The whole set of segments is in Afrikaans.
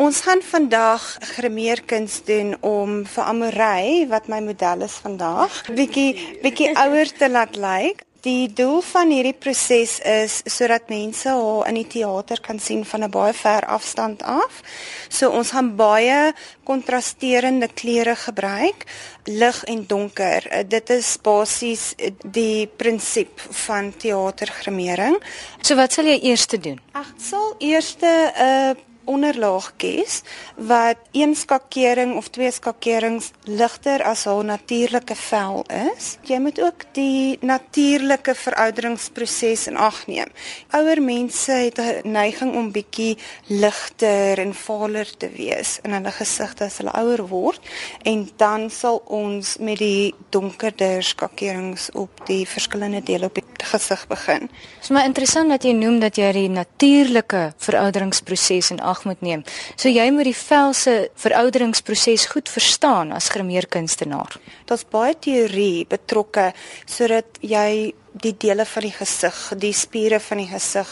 Ons gaan vandag grimeerkuns doen om vir Amorey wat my model is vandag, bietjie bietjie ouer te laat lyk. Die doel van hierdie proses is sodat mense haar in die teater kan sien van 'n baie ver afstand af. So ons gaan baie kontrasterende kleure gebruik, lig en donker. Dit is basies die prinsip van teatergrimering. So wat sal jy eers doen? Ek sal eers 'n uh, onderlaag kies wat een skakering of twee skakerings ligter as haar natuurlike vel is. Jy moet ook die natuurlike verouderingsproses in ag neem. Ouer mense het 'n neiging om bietjie ligter en valer te wees in hulle gesigte as hulle ouer word en dan sal ons met die donkerder skakerings op die verskillende dele op die gesig begin. Dit is maar interessant dat jy noem dat jy die natuurlike verouderingsproses in ag moet neem. So jy moet die vel se verouderingsproses goed verstaan as grimeerkunstenaar. Daar's baie teorie betrokke sodat jy die dele van die gesig, die spiere van die gesig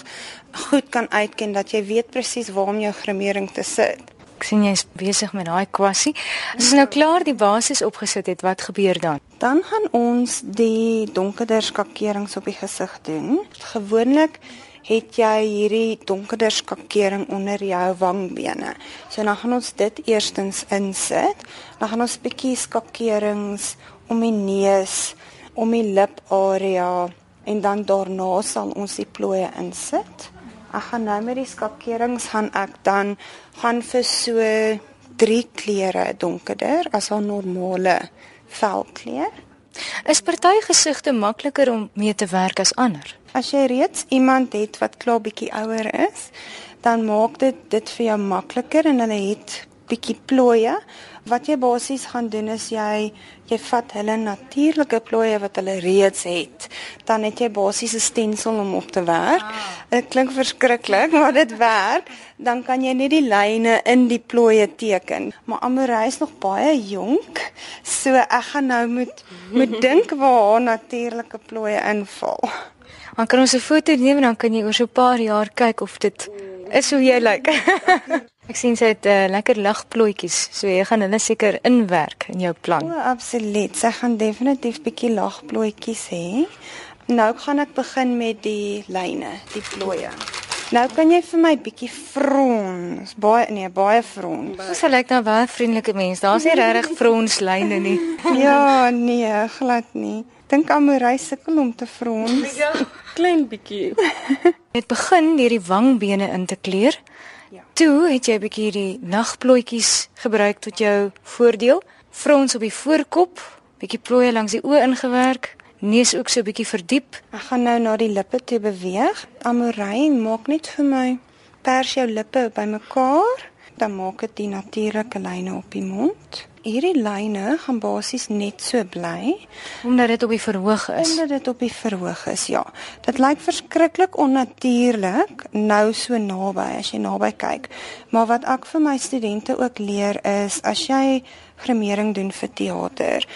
goed kan uitken dat jy weet presies waar om jou grimering te sit. Ek sien jy's besig met daai kwassie. As jy nou klaar die basis opgesit het, wat gebeur dan? Dan gaan ons die donkerder skakerings op die gesig doen. Gewoonlik het jy hierdie donkerder skakering onder jou wangbene. So dan gaan ons dit eerstens insit. Dan gaan ons bietjie skakerings om die neus, om die liparea en dan daarna sal ons die plooie insit. Ek gaan nou met die skakerings gaan ek dan gaan vir so 3 kleure donkerder as 'n normale velkleur. Is party gesigte makliker om mee te werk as ander? As jy reeds iemand het wat klaar bietjie ouer is, dan maak dit dit vir jou makliker en hulle het bietjie plooie. Wat jy basies gaan doen is jy jy vat hulle natuurlike plooie wat hulle reeds het. Dan het jy basies 'n stensel om op te werk. Ah. Dit ah. klink verskriklik, maar dit werk. Dan kan jy net die lyne in die plooie teken. Maar Amorey is nog baie jonk, so ek gaan nou moet moet dink waar haar natuurlike plooie inval. Dan kan ons 'n foto neem en dan kan jy oor so 'n paar jaar kyk of dit is hoe jy lyk. Ek sien sy het uh, lekker lagplooitjies, so jy gaan hulle seker inwerk in jou plan. O, absoluut. Sy gaan definitief bietjie lagplooitjies hê. Nou gaan ek begin met die lyne, die plooie. Nou kan jy vir my bietjie frons, baie nee, baie frons. Dis so lyk nou baie vriendelike mens. Daar's nie regtig fronslyne nie. ja, nee, glad nie. Dink aan Morey sukkel om te frons. Ja klein bietjie. Het begin deur die wangbene in te kleur. Ja. Toe het jy 'n bietjie die nagplooitjies gebruik tot jou voordeel. Frons op die voorkop, bietjie plooie langs die oë ingewerk, neus ook so bietjie verdiep. Ek gaan nou na die lippe toe beweeg. Amorey, maak net vir my pers jou lippe bymekaar, dan maak dit die natuurlike lyne op die mond. Hierdie lyne gaan basies net so bly omdat dit op die verhoog is. Omdat dit op die verhoog is, ja. Dit lyk verskriklik onnatuurlik nou so naby as jy naby kyk. Maar wat ek vir my studente ook leer is as jy grimering doen vir teater,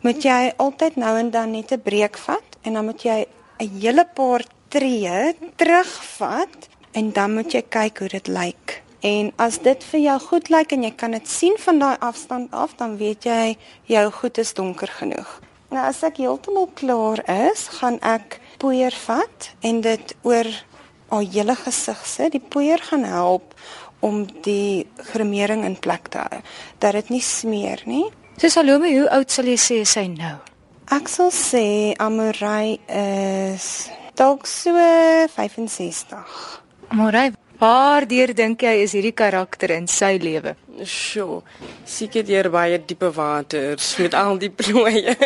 moet jy altyd nou en dan net 'n breek vat en dan moet jy 'n hele paar tree terugvat en dan moet jy kyk hoe dit lyk. En as dit vir jou goed lyk en jy kan dit sien van daai afstand af, dan weet jy jou goed is donker genoeg. Nou as ek heeltemal klaar is, gaan ek poeier vat en dit oor al hele gesig sit. Die poeier gaan help om die grimering in plek te hou dat dit nie smeer nie. So Salome, hoe oud sal jy sê sy nou? Ek sal sê Amorey is dalk so 65. Amorey Waar deur dink jy is hierdie karakter in sy lewe? Sjoe. Seker deur baie diepe waters met al die plooie.